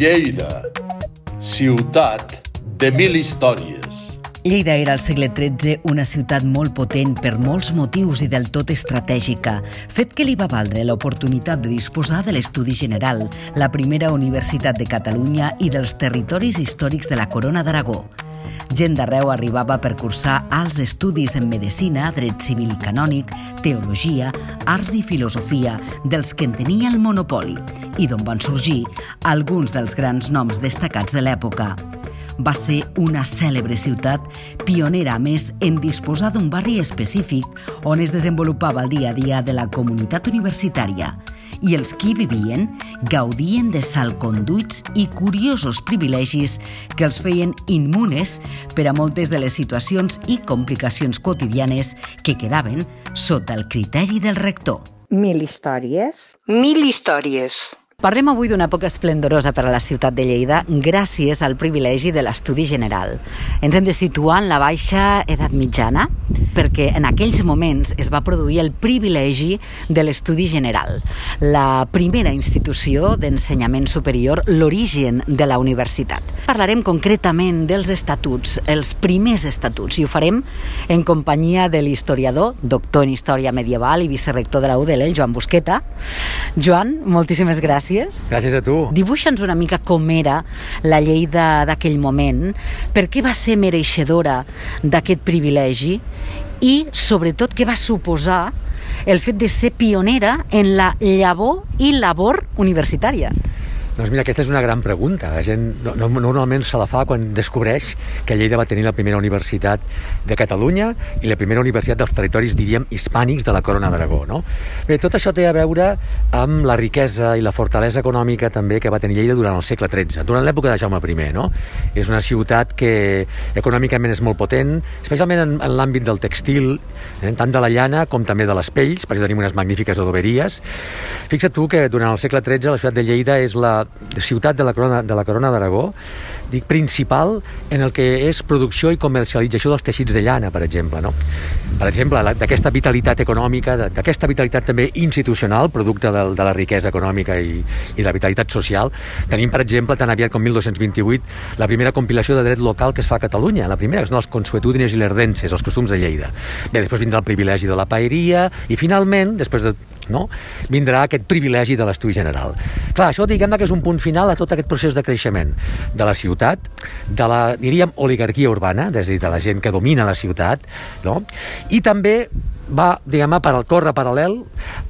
Lleida, ciutat de mil històries. Lleida era al segle XIII una ciutat molt potent per molts motius i del tot estratègica, fet que li va valdre l'oportunitat de disposar de l'Estudi General, la primera universitat de Catalunya i dels territoris històrics de la Corona d'Aragó. Gent d'arreu arribava per cursar alts estudis en medicina, dret civil i canònic, teologia, arts i filosofia, dels que en tenia el monopoli, i d'on van sorgir alguns dels grans noms destacats de l'època. Va ser una cèlebre ciutat, pionera a més en disposar d'un barri específic on es desenvolupava el dia a dia de la comunitat universitària i els qui vivien gaudien de salconduits i curiosos privilegis que els feien immunes per a moltes de les situacions i complicacions quotidianes que quedaven sota el criteri del rector. Mil històries. Mil històries. Parlem avui d'una època esplendorosa per a la ciutat de Lleida gràcies al privilegi de l'estudi general. Ens hem de situar en la baixa edat mitjana perquè en aquells moments es va produir el privilegi de l'estudi general, la primera institució d'ensenyament superior, l'origen de la universitat. Parlarem concretament dels estatuts, els primers estatuts, i ho farem en companyia de l'historiador, doctor en història medieval i vicerrector de la UDL, Joan Busqueta. Joan, moltíssimes gràcies gràcies. Gràcies a tu. Dibuixa'ns una mica com era la llei d'aquell moment, per què va ser mereixedora d'aquest privilegi i, sobretot, què va suposar el fet de ser pionera en la llavor i labor universitària. Doncs mira, aquesta és una gran pregunta. La gent no, no, normalment se la fa quan descobreix que Lleida va tenir la primera universitat de Catalunya i la primera universitat dels territoris, diríem, hispànics de la Corona d'Aragó. No? Bé, tot això té a veure amb la riquesa i la fortalesa econòmica també que va tenir Lleida durant el segle XIII, durant l'època de Jaume I. No? És una ciutat que econòmicament és molt potent, especialment en, en l'àmbit del textil, eh, tant de la llana com també de les pells, perquè tenim unes magnífiques adoberies. Fixa't tu que durant el segle XIII la ciutat de Lleida és la ciutat de la Corona de la Corona d'Aragó, dic principal en el que és producció i comercialització dels teixits de llana, per exemple, no? Per exemple, d'aquesta vitalitat econòmica, d'aquesta vitalitat també institucional, producte de, de la riquesa econòmica i, i la vitalitat social, tenim, per exemple, tan aviat com 1228, la primera compilació de dret local que es fa a Catalunya, la primera, que són els consuetudines i l'herdences, els costums de Lleida. Bé, després vindrà el privilegi de la paeria i finalment, després de no? vindrà aquest privilegi de l'estudi general. Clar, això diguem que és un punt final a tot aquest procés de creixement de la ciutat, de la, diríem, oligarquia urbana, és a dir, de la gent que domina la ciutat, no? i també va, diguem per al córrer paral·lel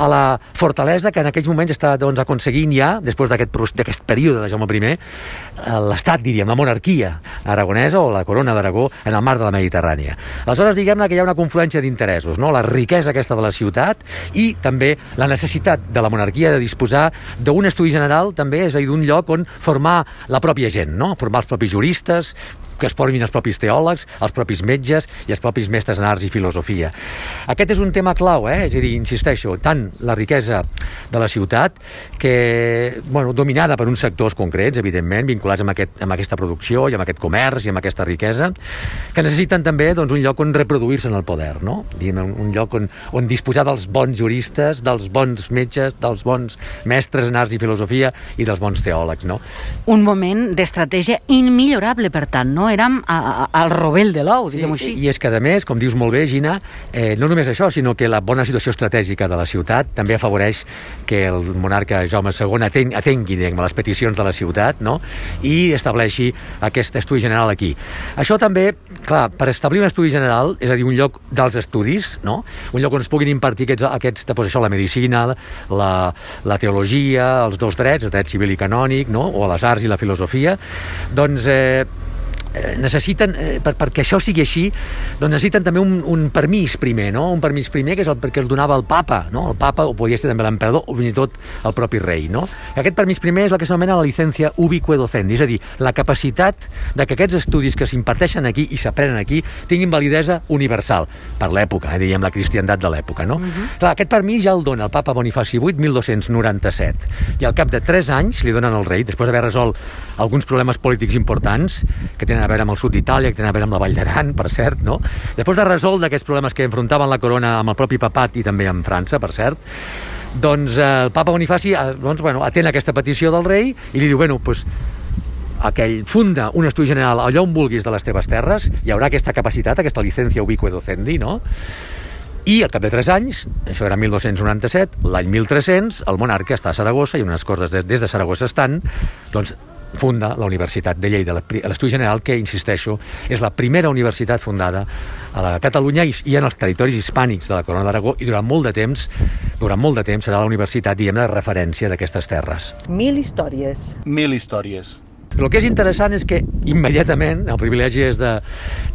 a la fortalesa que en aquells moments està doncs, aconseguint ja, després d'aquest període de Jaume I, eh, l'estat, diríem, la monarquia aragonesa o la corona d'Aragó en el mar de la Mediterrània. Aleshores, diguem que hi ha una confluència d'interessos, no? la riquesa aquesta de la ciutat i també la necessitat de la monarquia de disposar d'un estudi general, també, és a dir, d'un lloc on formar la pròpia gent, no? formar els propis juristes, que es formin els propis teòlegs, els propis metges i els propis mestres en arts i filosofia. Aquest és un tema clau, eh? és a dir, insisteixo, tant la riquesa de la ciutat, que, bueno, dominada per uns sectors concrets, evidentment, vinculats amb, aquest, amb aquesta producció i amb aquest comerç i amb aquesta riquesa, que necessiten també doncs, un lloc on reproduir-se en el poder, no? Diguem, un lloc on, on disposar dels bons juristes, dels bons metges, dels bons mestres en arts i filosofia i dels bons teòlegs, no? Un moment d'estratègia immillorable, per tant, no? Érem a, a, al rovell de l'ou, diguem-ho sí, així. I és que, a més, com dius molt bé, Gina, eh, no només això, sinó que la bona situació estratègica de la ciutat també afavoreix que el monarca Jaume II atengui, atengui diguem, les peticions de la ciutat no? i estableixi aquest estudi general aquí. Això també, clar, per establir un estudi general, és a dir, un lloc dels estudis, no? un lloc on es puguin impartir aquests, aquests doncs això, la medicina, la, la teologia, els dos drets, el dret civil i canònic, no? o les arts i la filosofia, doncs eh, eh, necessiten, eh, per, perquè això sigui així, doncs necessiten també un, un permís primer, no? Un permís primer que és el perquè el donava el papa, no? El papa, o podia ser també l'emperador, o fins i tot el propi rei, no? Aquest permís primer és el que s'anomena la licència ubique docent, és a dir, la capacitat de que aquests estudis que s'imparteixen aquí i s'aprenen aquí tinguin validesa universal, per l'època, eh, diríem la cristiandat de l'època, no? Uh mhm. -huh. Clar, aquest permís ja el dona el papa Bonifaci VIII 1297, i al cap de 3 anys li donen al rei, després d'haver resolt alguns problemes polítics importants que tenen tenen a veure amb el sud d'Itàlia, que tenen a veure amb la Vall d'Aran, per cert, no? Després de resoldre aquests problemes que enfrontaven la corona amb el propi papat i també amb França, per cert, doncs eh, el papa Bonifaci eh, doncs, bueno, atén aquesta petició del rei i li diu, bueno, pues, aquell funda un estudi general allà on vulguis de les teves terres, hi haurà aquesta capacitat, aquesta licència ubicue docendi, no? I al cap de 3 anys, això era 1297, l'any 1300, el monarca està a Saragossa i unes coses des, des de Saragossa estan, doncs funda la Universitat de Lleida, l'Estudi General, que, insisteixo, és la primera universitat fundada a la Catalunya i, i en els territoris hispànics de la Corona d'Aragó i durant molt de temps, durant molt de temps serà la universitat, diguem de referència d'aquestes terres. Mil històries. Mil històries. El que és interessant és que immediatament, el privilegi és de,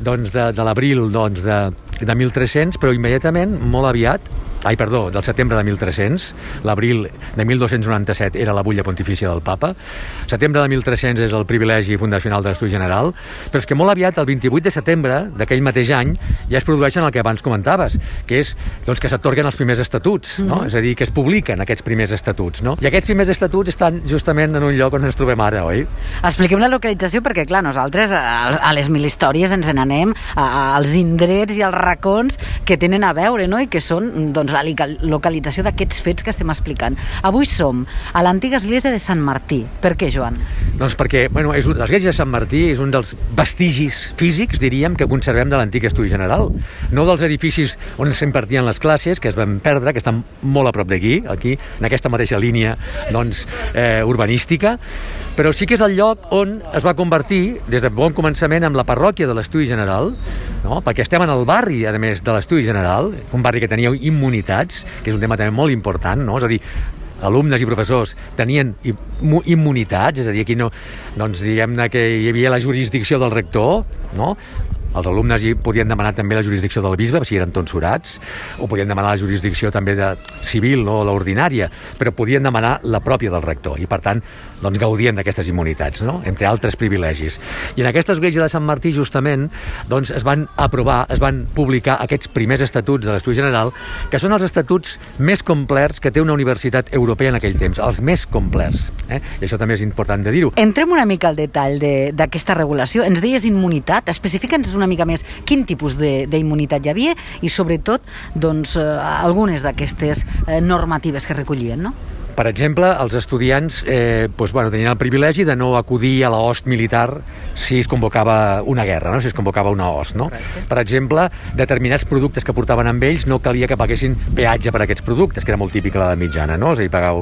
doncs de, de l'abril doncs de, de 1300, però immediatament, molt aviat, ai, perdó, del setembre de 1300, l'abril de 1297 era la bulla pontifícia del papa, setembre de 1300 és el privilegi fundacional de l'Estudi General, però és que molt aviat, el 28 de setembre d'aquell mateix any, ja es produeixen el que abans comentaves, que és doncs, que s'atorguen els primers estatuts, no? Mm -hmm. és a dir, que es publiquen aquests primers estatuts. No? I aquests primers estatuts estan justament en un lloc on ens trobem ara, oi? Expliquem la localització, perquè, clar, nosaltres a, les mil històries ens n'anem als indrets i als racons que tenen a veure, no?, i que són, doncs, la localització d'aquests fets que estem explicant. Avui som a l'antiga església de Sant Martí. Per què, Joan? Doncs perquè bueno, és l'església de Sant Martí és un dels vestigis físics, diríem, que conservem de l'antic estudi general. No dels edificis on s'impartien les classes, que es van perdre, que estan molt a prop d'aquí, aquí, en aquesta mateixa línia doncs, eh, urbanística, però sí que és el lloc on es va convertir, des de bon començament, amb la parròquia de l'Estudi General, no? perquè estem en el barri, a més, de l'Estudi General, un barri que tenia immunitats, que és un tema també molt important, no? és a dir, alumnes i professors tenien immunitats, és a dir, aquí no, doncs diguem-ne que hi havia la jurisdicció del rector, no? Els alumnes hi podien demanar també la jurisdicció del bisbe, si eren tonsurats, o podien demanar la jurisdicció també de civil o l'ordinària, però podien demanar la pròpia del rector, i per tant doncs, gaudien d'aquestes immunitats, no? entre altres privilegis. I en aquesta església de Sant Martí, justament, doncs, es van aprovar, es van publicar aquests primers estatuts de l'Estudi General, que són els estatuts més complets que té una universitat europea en aquell temps, els més complets. Eh? I això també és important de dir-ho. Entrem una mica al detall d'aquesta de, regulació. Ens deies immunitat, especifica'ns una una mica més quin tipus d'immunitat hi havia i sobretot doncs, eh, algunes d'aquestes eh, normatives que recollien, no? Per exemple, els estudiants eh, doncs, bueno, tenien el privilegi de no acudir a la host militar si es convocava una guerra, no? si es convocava una host. No? Per exemple, determinats productes que portaven amb ells no calia que paguessin peatge per aquests productes, que era molt típic la mitjana, no? és a dir, pagar,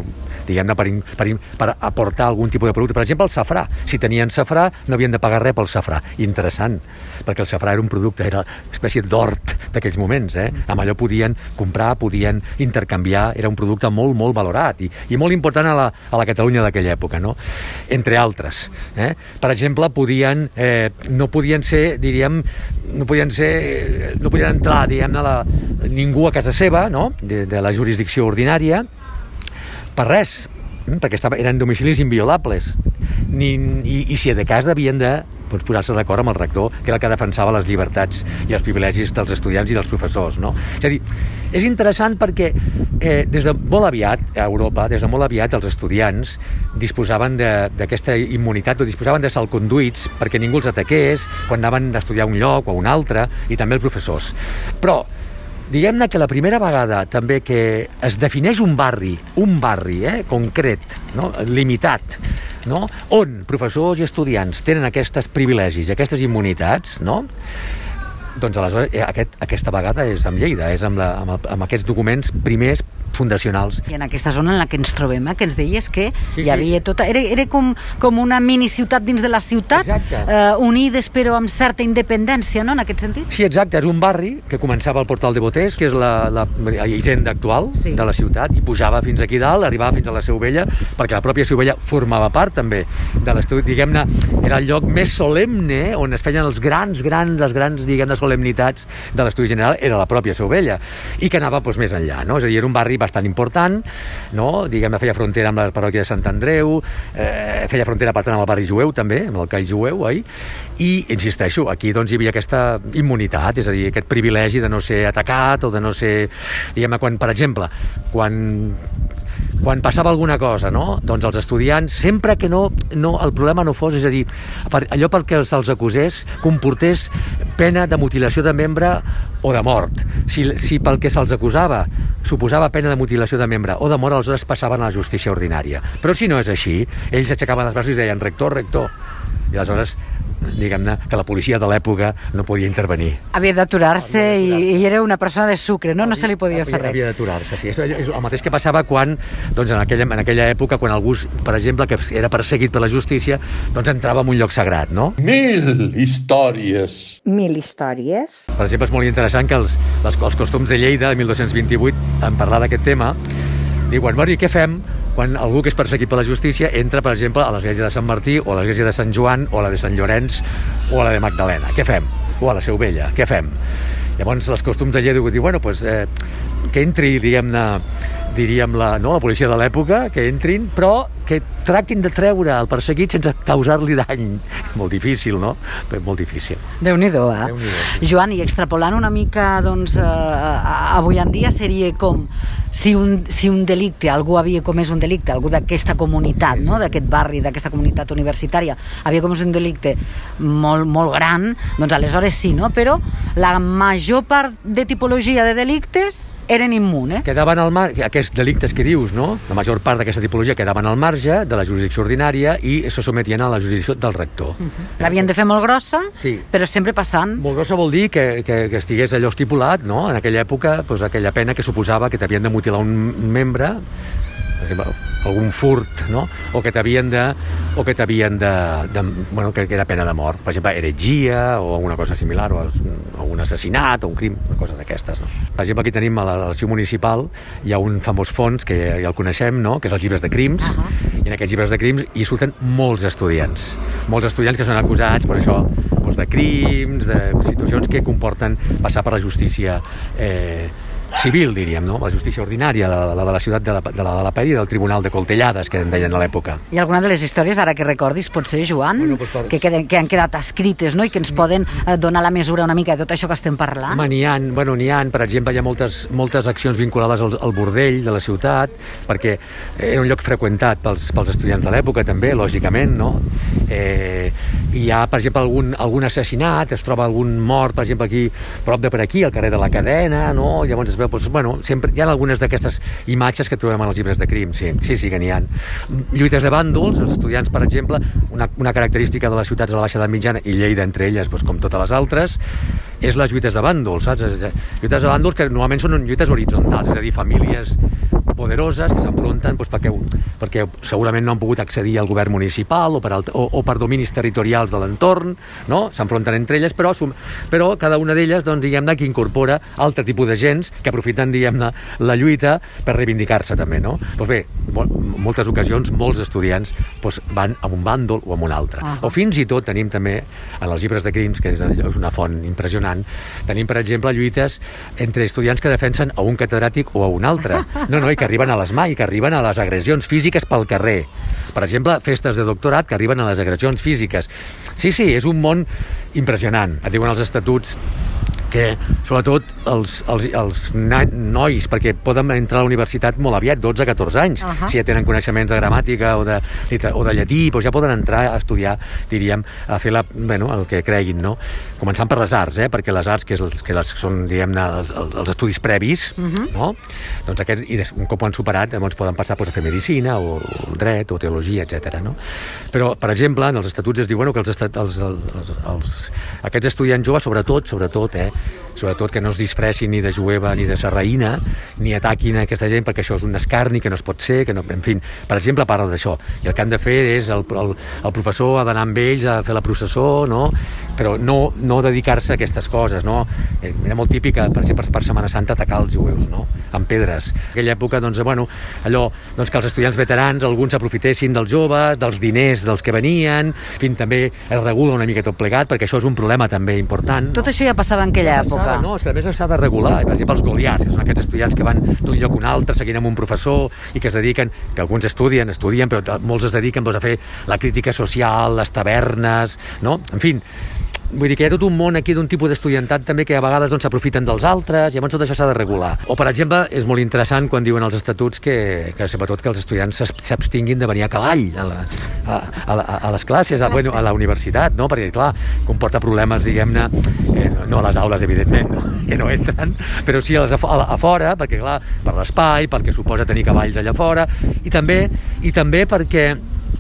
diguem-ne, per, per, per aportar algun tipus de producte. Per exemple, el safrà. Si tenien safrà, no havien de pagar res pel safrà. Interessant, perquè el safrà era un producte, era una espècie d'hort d'aquells moments. Eh? Amb allò podien comprar, podien intercanviar, era un producte molt, molt valorat. I, i molt important a la, a la Catalunya d'aquella època, no? entre altres. Eh? Per exemple, podien, eh, no podien ser, diríem, no podien ser, no podien entrar, diguem la, ningú a casa seva, no? de, de la jurisdicció ordinària, per res, hm? perquè estava, eren domicilis inviolables. Ni, i, I si de cas havien de doncs, posar-se d'acord amb el rector, que era el que defensava les llibertats i els privilegis dels estudiants i dels professors. No? És a dir, és interessant perquè eh, des de molt aviat, a Europa, des de molt aviat, els estudiants disposaven d'aquesta immunitat o disposaven de salconduits perquè ningú els ataqués quan anaven a estudiar un lloc o un altre, i també els professors. Però diguem-ne que la primera vegada també que es defineix un barri, un barri eh, concret, no? limitat, no? on professors i estudiants tenen aquests privilegis aquestes immunitats, no? Doncs aleshores eh, aquest, aquesta vegada és amb Lleida, és amb, la, amb, amb aquests documents primers fundacionals. I en aquesta zona en la que ens trobem, eh, que ens deies que sí, hi havia sí. tota... Era, era com, com una mini ciutat dins de la ciutat, eh, unides però amb certa independència, no?, en aquest sentit? Sí, exacte, és un barri que començava al Portal de Botés, que és la, la, la hisenda actual sí. de la ciutat, i pujava fins aquí dalt, arribava fins a la Seu Vella, perquè la pròpia Seu Vella formava part també de l'estudi, diguem-ne, era el lloc més solemne on es feien els grans, grans, les grans, diguem-ne, solemnitats de l'estudi general, era la pròpia Seu Vella, i que anava doncs, més enllà, no? És a dir, era un barri bastant important, no? diguem-ne, feia frontera amb la parròquia de Sant Andreu, eh, feia frontera, per tant, amb el barri jueu també, amb el call jueu, oi? I, insisteixo, aquí doncs hi havia aquesta immunitat, és a dir, aquest privilegi de no ser atacat o de no ser... Diguem-ne, quan, per exemple, quan quan passava alguna cosa, no? Doncs els estudiants, sempre que no, no el problema no fos, és a dir, allò pel que se'ls acusés comportés pena de mutilació de membre o de mort. Si, si pel que se'ls acusava suposava pena de mutilació de membre o de mort, aleshores passaven a la justícia ordinària. Però si no és així, ells aixecaven els braços i deien rector, rector, I aleshores diguem-ne, que la policia de l'època no podia intervenir. Havia d'aturar-se i, i era una persona de sucre, no? No se li podia fer res. Havia d'aturar-se, sí. És, és el mateix que passava quan, doncs, en aquella, en aquella època, quan algú, per exemple, que era perseguit per la justícia, doncs entrava en un lloc sagrat, no? Mil històries. Mil històries. Per exemple, és molt interessant que els, les, els costums de Lleida, de 1228, en parlar d'aquest tema, diuen, bueno, i què fem quan algú que és perseguit per la justícia entra, per exemple, a l'església de Sant Martí o a l'església de Sant Joan o a la de Sant Llorenç o a la de Magdalena. Què fem? O a la Seu Vella. Què fem? Llavors, els costums de Lleida diuen, bueno, pues, eh, que entri, diguem-ne, diríem la, no, la policia de l'època, que entrin, però que tractin de treure el perseguit sense causar-li dany. Molt difícil, no? Però molt difícil. Déu-n'hi-do, eh? Déu sí. Joan, i extrapolant una mica, doncs, eh, avui en dia seria com si un, si un delicte, algú havia comès un delicte, algú d'aquesta comunitat, no? d'aquest barri, d'aquesta comunitat universitària, havia comès un delicte molt, molt gran, doncs aleshores sí, no? Però la major part de tipologia de delictes eren immunes. Quedaven al mar, aquests delictes que dius, no? La major part d'aquesta tipologia quedaven al marge de la jurisdicció ordinària i se sometien a la jurisdicció del rector. Uh -huh. L'havien de fer molt grossa, sí. però sempre passant. Molt grossa vol dir que, que, que estigués allò estipulat, no? En aquella època, doncs, aquella pena que suposava que t'havien de mutilar un membre per exemple, algun furt, no? o que t'havien de, o que t'havien de, de, bueno, que, que era pena de mort, per exemple, heretgia o alguna cosa similar, o, o un assassinat o un crim, una cosa d'aquestes. No? Per exemple, aquí tenim a l'arxiu municipal, hi ha un famós fons que ja el coneixem, no? que és els llibres de crims, uh -huh. i en aquests llibres de crims hi surten molts estudiants, molts estudiants que són acusats per això, doncs de crims, de situacions que comporten passar per la justícia eh, civil, diríem, no? la justícia ordinària, la, la de la ciutat de la, de la, de la Peri, del Tribunal de Coltellades, que en deien a l'època. I alguna de les històries, ara que recordis, pot ser, Joan, bueno, pues per... que, queden, que han quedat escrites no? i que ens poden eh, donar la mesura una mica de tot això que estem parlant? Home, n'hi ha, bueno, n'hi ha, per exemple, hi ha moltes, moltes accions vinculades al, al bordell de la ciutat, perquè era un lloc freqüentat pels, pels estudiants de l'època, també, lògicament, no? Eh, hi ha, per exemple, algun, algun assassinat, es troba algun mort, per exemple, aquí, prop de per aquí, al carrer de la Cadena, no? Llavors es veu, doncs, bueno, sempre hi ha algunes d'aquestes imatges que trobem en els llibres de crim, sí, sí, sí que n'hi ha. Lluites de bàndols, els estudiants, per exemple, una, una característica de les ciutats de la Baixa Edat Mitjana, i Lleida entre elles, doncs, com totes les altres, és les lluites de bàndols, saps? Lluites de bàndols que normalment són lluites horitzontals, és a dir, famílies poderoses que s'enfronten doncs, perquè, perquè segurament no han pogut accedir al govern municipal o per, alt, o, o per dominis territorials de l'entorn, no? s'enfronten entre elles, però, però cada una d'elles doncs, diguem-ne que incorpora altre tipus de gens que aprofiten diguem-ne la lluita per reivindicar-se també. No? Doncs bé, moltes ocasions molts estudiants doncs, van a un bàndol o a un altre. Uh -huh. O fins i tot tenim també en els llibres de crims, que és, és una font impressionant, tenim per exemple lluites entre estudiants que defensen a un catedràtic o a un altre. No, no, i que arriben a les mai, que arriben a les agressions físiques pel carrer. Per exemple, festes de doctorat que arriben a les agressions físiques. Sí, sí, és un món impressionant. Et diuen els estatuts que sobretot els, els, els nois, perquè poden entrar a la universitat molt aviat, 12-14 anys, uh -huh. si ja tenen coneixements de gramàtica o de, o de llatí, doncs ja poden entrar a estudiar, diríem, a fer la, bueno, el que creguin, no? Començant per les arts, eh? perquè les arts, que, és els, que les, són, diguem-ne, els, els estudis previs, uh -huh. no? Doncs aquests, i un cop ho han superat, llavors poden passar doncs, a fer medicina, o, o dret, o teologia, etc. no? Però, per exemple, en els estatuts es diu bueno, que els, estat, els, els, els, els, aquests estudiants joves, sobretot, sobretot, eh, sobretot que no es disfressin ni de jueva ni de serraïna, ni ataquin aquesta gent perquè això és un escarni que no es pot ser, que no, en fi, per exemple, parla d'això. I el que han de fer és, el, el, el professor ha d'anar amb ells a fer la processó, no? però no, no dedicar-se a aquestes coses, no? Eh, era molt típica, per exemple, per Setmana Santa atacar els jueus, no? amb pedres. En aquella època, doncs, bueno, allò, doncs, que els estudiants veterans, alguns s'aprofitessin dels joves, dels diners dels que venien, en fi, també es regula una mica tot plegat, perquè això és un problema també important. Tot això ja passava en aquella època època. No, és que a més s'ha de regular. Per exemple, els goliars, que són aquests estudiants que van d'un lloc a un altre seguint amb un professor i que es dediquen, que alguns estudien, estudien, però molts es dediquen doncs, a fer la crítica social, les tavernes, no? En fi, Vull dir que hi ha tot un món aquí d'un tipus d'estudiantat també que a vegades doncs, s'aprofiten doncs, dels altres, i llavors tot això s'ha de regular. O, per exemple, és molt interessant quan diuen els estatuts que, que sobretot que els estudiants s'abstinguin de venir a cavall a, la, a, a, a les classes, a, bueno, a la universitat, no? perquè, clar, comporta problemes, diguem-ne, eh, no a les aules, evidentment, no? que no entren, però sí a, les, a, a fora, perquè, clar, per l'espai, perquè suposa tenir cavalls allà fora, i també, i també perquè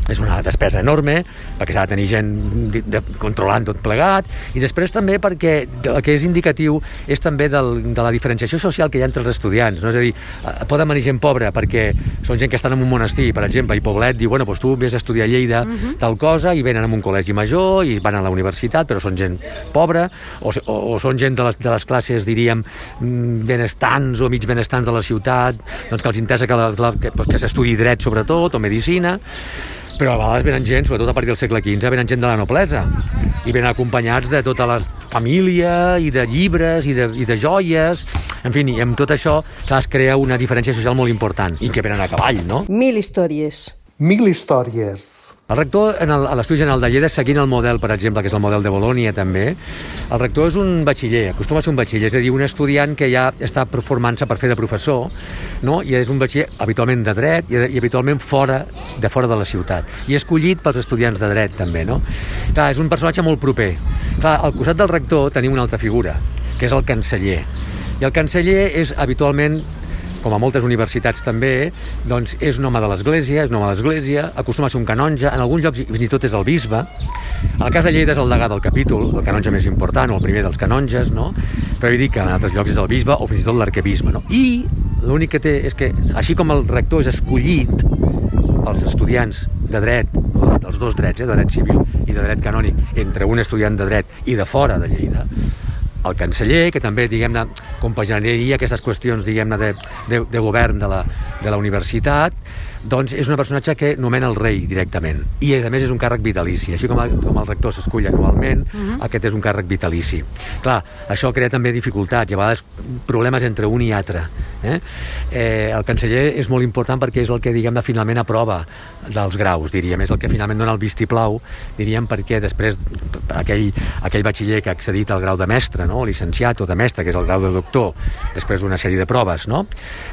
és una despesa enorme, perquè s'ha de tenir gent de, de, controlant tot plegat, i després també perquè el que és indicatiu és també del, de la diferenciació social que hi ha entre els estudiants, no? és a dir, eh, poden venir gent pobra perquè són gent que estan en un monestir, per exemple, i Poblet diu, bueno, doncs tu vés a estudiar a Lleida uh mhm. -huh. tal cosa, i venen a un col·legi major, i van a la universitat, però són gent pobra, o, o, o són gent de les, de les classes, diríem, mm, benestants o mig benestants de la ciutat, doncs que els interessa que, la, que, que s'estudi dret sobretot, o medicina, però a vegades venen gent, sobretot a partir del segle XV, venen gent de la noblesa. I venen acompanyats de tota la família i de llibres i de, i de joies. En fi, i amb tot això es crea una diferència social molt important. I que venen a cavall, no? Mil històries mil històries. El rector, en el, a l'Estudi General de Lleida, seguint el model, per exemple, que és el model de Bolònia també, el rector és un batxiller, acostuma a ser un batxiller, és a dir, un estudiant que ja està formant-se per fer de professor, no? i és un batxiller habitualment de dret i, i habitualment fora de fora de la ciutat, i escollit pels estudiants de dret també. No? Clar, és un personatge molt proper. Clar, al costat del rector tenim una altra figura, que és el canceller. I el canceller és habitualment com a moltes universitats també, doncs és un home de l'Església, és un home de l'Església, acostuma a ser un canonge, en alguns llocs fins i tot és el bisbe. En el cas de Lleida és el degà del capítol, el canonge més important, o el primer dels canonges, no? Però vull dir que en altres llocs és el bisbe o fins i tot l'arquebisbe, no? I l'únic que té és que, així com el rector és escollit pels estudiants de dret, dels dos drets, eh, de dret civil i de dret canònic, entre un estudiant de dret i de fora de Lleida, el canceller, que també, diguem-ne, compaginaria aquestes qüestions, diguem-ne, de, de, de govern de la, de la universitat, doncs és una personatge que nomena el rei directament i a més és un càrrec vitalici així com, el, com el rector s'escull anualment uh mhm. -huh. aquest és un càrrec vitalici clar, això crea també dificultats i a vegades problemes entre un i altre eh? Eh, el canceller és molt important perquè és el que diguem finalment aprova dels graus, diríem, és el que finalment dona el vistiplau, diríem, perquè després aquell, aquell batxiller que ha accedit al grau de mestre, no? o licenciat o de mestre, que és el grau de doctor, després d'una sèrie de proves, no?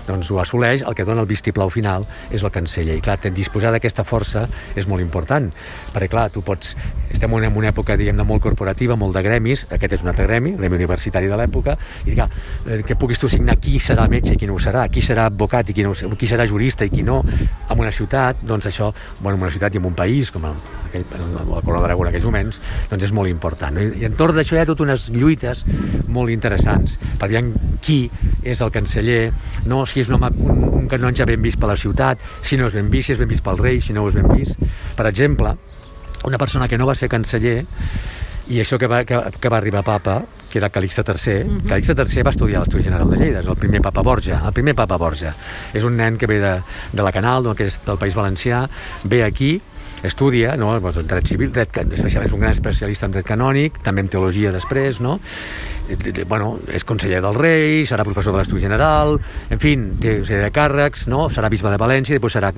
doncs ho assoleix, el que dona el vistiplau final és el canceller. I clar, disposar d'aquesta força és molt important, perquè clar, tu pots... Estem en una època, diguem molt corporativa, molt de gremis, aquest és un altre gremi, gremi universitari de l'època, i clar, eh, que puguis tu signar qui serà metge i qui no ho serà, qui serà advocat i qui, no, qui serà jurista i qui no, en una ciutat, doncs això, bueno, en una ciutat i en un país, com aquell, la Corona d'Aragó en aquells moments, doncs és molt important. No? I, I entorn d'això hi ha totes unes lluites molt interessants, per veure qui és el canceller, no? si és un, home, un, un canonge ben vist per la ciutat, si no és ben vist, si és ben vist pel rei, si no és ben vist. Per exemple, una persona que no va ser canceller i això que va, que, que va arribar papa, que era Calixte III, uh -huh. Calixte III va estudiar a l'Estudi General de Lleida, és el primer papa Borja, el primer papa Borja. És un nen que ve de, de la Canal, no, que és del País Valencià, ve aquí, estudia, no? Doncs, en dret civil, dret, especialment és un gran especialista en dret canònic, també en teologia després, no? bueno, és conseller del rei, serà professor de l'Estudi General, en fi, té una sèrie de càrrecs, no? serà bisbe de València, després serà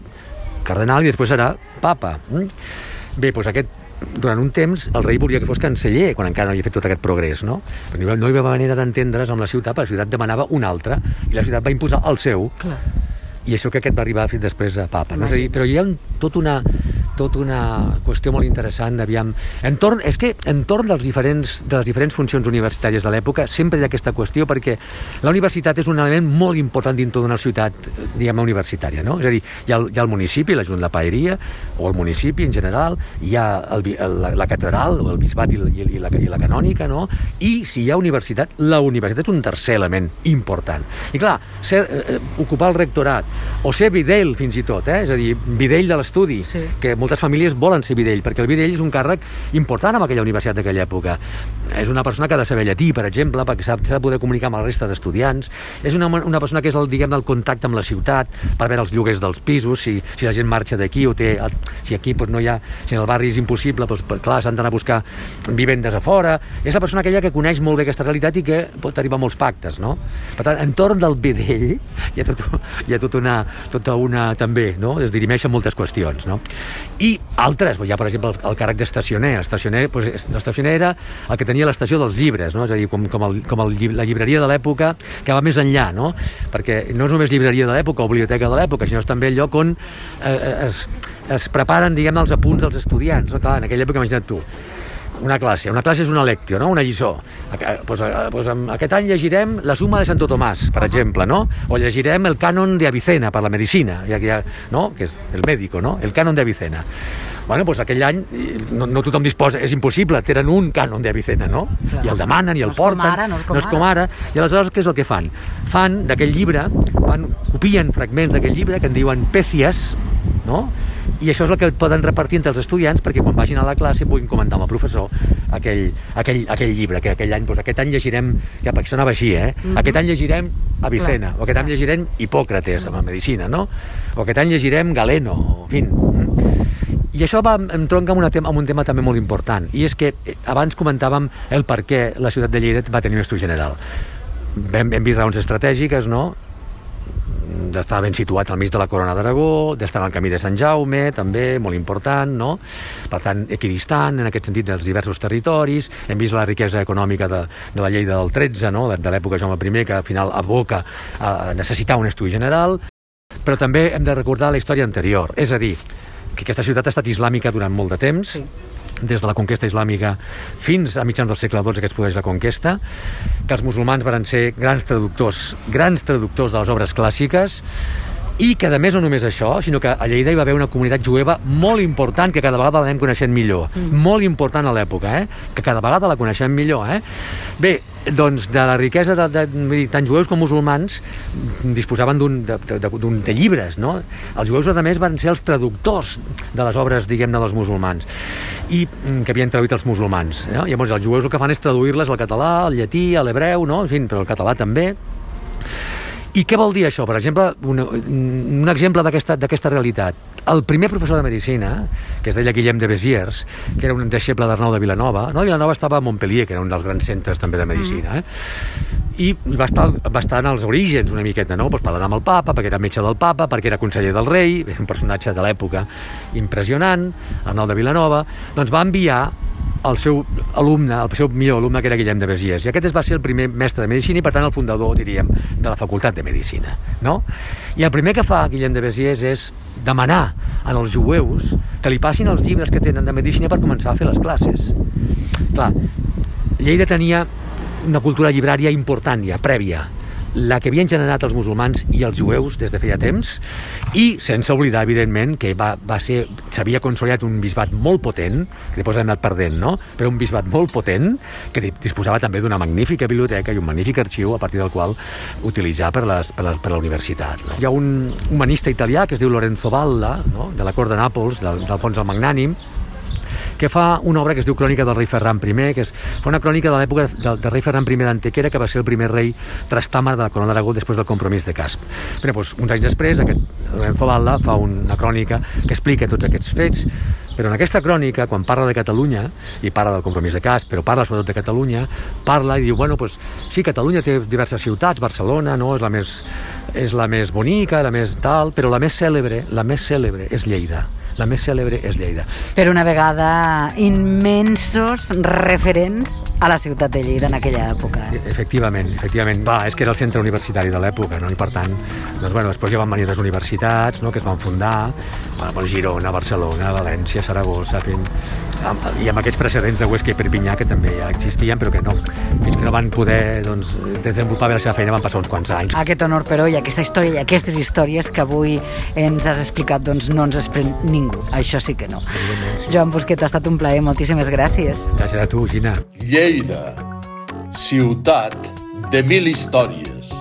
cardenal i després serà papa. Mm? Bé, doncs aquest durant un temps el rei volia que fos canceller quan encara no havia fet tot aquest progrés, no? No hi havia manera d'entendre's amb la ciutat, perquè la ciutat demanava un altre i la ciutat va imposar el seu. Clar. I això que aquest va arribar fins després a papa. No? És a dir, però hi ha un, tot una, tot una qüestió molt interessant, aviam. Entorn, és que entorn dels diferents, de les diferents funcions universitàries de l'època sempre hi ha aquesta qüestió perquè la universitat és un element molt important dintre d'una ciutat, diguem universitària, no? És a dir, hi ha el, hi ha el municipi, la Junta de Paeria, o el municipi en general, hi ha el, el, la, la catedral, o el bisbat i, i, i, la, i la canònica, no? I si hi ha universitat, la universitat és un tercer element important. I clar, ser, eh, ocupar el rectorat, o ser videll fins i tot, eh? és a dir, videll de l'estudi, sí. que moltes famílies volen ser videll, perquè el videll és un càrrec important en aquella universitat d'aquella època. És una persona que ha de saber llatí, per exemple, perquè s'ha de poder comunicar amb la resta d'estudiants. És una, una persona que és el, diguem el contacte amb la ciutat, per veure els lloguers dels pisos, si, si la gent marxa d'aquí o té... Si aquí doncs, no hi ha... Si en el barri és impossible, doncs, clar, s'han d'anar a buscar vivendes a fora. És la persona aquella que coneix molt bé aquesta realitat i que pot arribar a molts pactes, no? Per tant, entorn del videll hi ha, tot, hi ha tota una, tota una també, no? Es dirimeixen moltes qüestions, no? i altres, ja per exemple el, el càrrec d'estacioner, l'estacioner doncs, era el que tenia l'estació dels llibres, no? és a dir, com, com, el, com el, la llibreria de l'època que va més enllà, no? perquè no és només llibreria de l'època o biblioteca de l'època, sinó és també el lloc on eh, es, es preparen, diguem els apunts dels estudiants, no? Clar, en aquella època, imagina't tu, una classe. Una classe és una lectio, no? una lliçó. Pues, pues, aquest any llegirem la suma de Santo Tomàs, per exemple, no? o llegirem el cànon de Avicena per la medicina, ja, ja, no? que és el mèdico, no? el cànon de Avicena. Bueno, doncs aquell any no, no tothom disposa, és impossible, tenen un cànon d'Avicena, no? Clar. I el demanen i el no porten. Ara, no, és com no és com ara. I aleshores què és el que fan? Fan d'aquell llibre, fan, copien fragments d'aquell llibre que en diuen pècies, no? i això és el que poden repartir entre els estudiants perquè quan vagin a la classe puguin comentar amb el professor aquell, aquell, aquell llibre que aquell any, doncs aquest any llegirem ja perquè això anava així, eh? Mm -hmm. aquest any llegirem Avicena, Clar. o aquest any llegirem Hipòcrates amb la medicina, no? o aquest any llegirem Galeno, en fi i això va, em tronca amb, una tema, amb un tema també molt important, i és que eh, abans comentàvem el per què la ciutat de Lleida va tenir un estudi general. Hem, hem vist raons estratègiques, no? D'estar ben situat al mig de la Corona d'Aragó, d'estar al camí de Sant Jaume, també, molt important, no? Per tant, equidistant, en aquest sentit, dels diversos territoris. Hem vist la riquesa econòmica de, de la llei del 13, no? de, de l'època Jaume I, que al final aboca a necessitar un estudi general, però també hem de recordar la història anterior, és a dir, que aquesta ciutat ha estat islàmica durant molt de temps, sí des de la conquesta islàmica fins a mitjans del segle XII que es produeix la conquesta, que els musulmans van ser grans traductors, grans traductors de les obres clàssiques, i que a més no només això, sinó que a Lleida hi va haver una comunitat jueva molt important que cada vegada l'anem coneixent millor, mm. molt important a l'època, eh? que cada vegada la coneixem millor. Eh? Bé, doncs de la riquesa de, de, de tant jueus com musulmans disposaven d'un de, de, de, de llibres, no? Els jueus, a més, van ser els traductors de les obres, diguem-ne, dels musulmans i mm, que havien traduït els musulmans. Eh? Llavors, els jueus el que fan és traduir-les al català, al llatí, a l'hebreu, no? En fi, però el català també i què vol dir això? Per exemple, un, un exemple d'aquesta realitat. El primer professor de Medicina, que es deia Guillem de Béziers, que era un deixeble d'Arnau de Vilanova, no? Vilanova estava a Montpellier, que era un dels grans centres també de Medicina, mm. eh? i va estar, va estar en els orígens una miqueta, no? Pues parlant amb el papa, perquè era metge del papa, perquè era conseller del rei, un personatge de l'època impressionant, Arnau de Vilanova, doncs va enviar el seu alumne, el seu millor alumne, que era Guillem de Besies. I aquest va ser el primer mestre de Medicina i, per tant, el fundador, diríem, de la Facultat de Medicina. No? I el primer que fa Guillem de Besies és demanar als jueus que li passin els llibres que tenen de Medicina per començar a fer les classes. Clar, Lleida tenia una cultura llibrària important ja, prèvia, la que havien generat els musulmans i els jueus des de feia temps i sense oblidar, evidentment, que va, va ser s'havia consolidat un bisbat molt potent, que després ha anat perdent, no? però un bisbat molt potent que disposava també d'una magnífica biblioteca i un magnífic arxiu a partir del qual utilitzar per, les, per, la, per la universitat. No? Hi ha un humanista italià que es diu Lorenzo Valla, no? de la cort de Nàpols, d'Alfons el Magnànim, que fa una obra que es diu Crònica del rei Ferran I, que és, fa una crònica de l'època del, del rei Ferran I d'Antequera, que va ser el primer rei trastàmer de la corona d'Aragó després del compromís de Casp. Bé, doncs, uns anys després, aquest Lorenzo Valla fa una crònica que explica tots aquests fets, però en aquesta crònica, quan parla de Catalunya, i parla del compromís de Casp, però parla sobretot de Catalunya, parla i diu, bueno, doncs, sí, Catalunya té diverses ciutats, Barcelona, no?, és la més, és la més bonica, la més tal, però la més cèlebre, la més cèlebre és Lleida la més cèlebre és Lleida. Per una vegada, immensos referents a la ciutat de Lleida en aquella època. Eh? Efectivament, efectivament. Va, és que era el centre universitari de l'època, no? i per tant, doncs, bueno, després ja van venir les universitats no? que es van fundar, bueno, Girona, Barcelona, València, Saragossa, fins, i amb aquests precedents de Huesca i Perpinyà que també ja existien, però que no, fins que no van poder doncs, desenvolupar bé la seva feina van passar uns quants anys. Aquest honor, però, i aquesta història i aquestes històries que avui ens has explicat, doncs no ens es pren ningú, això sí que no. Sí. Joan Busquet, ha estat un plaer, moltíssimes gràcies. Gràcies a tu, Gina. Lleida, ciutat de mil històries.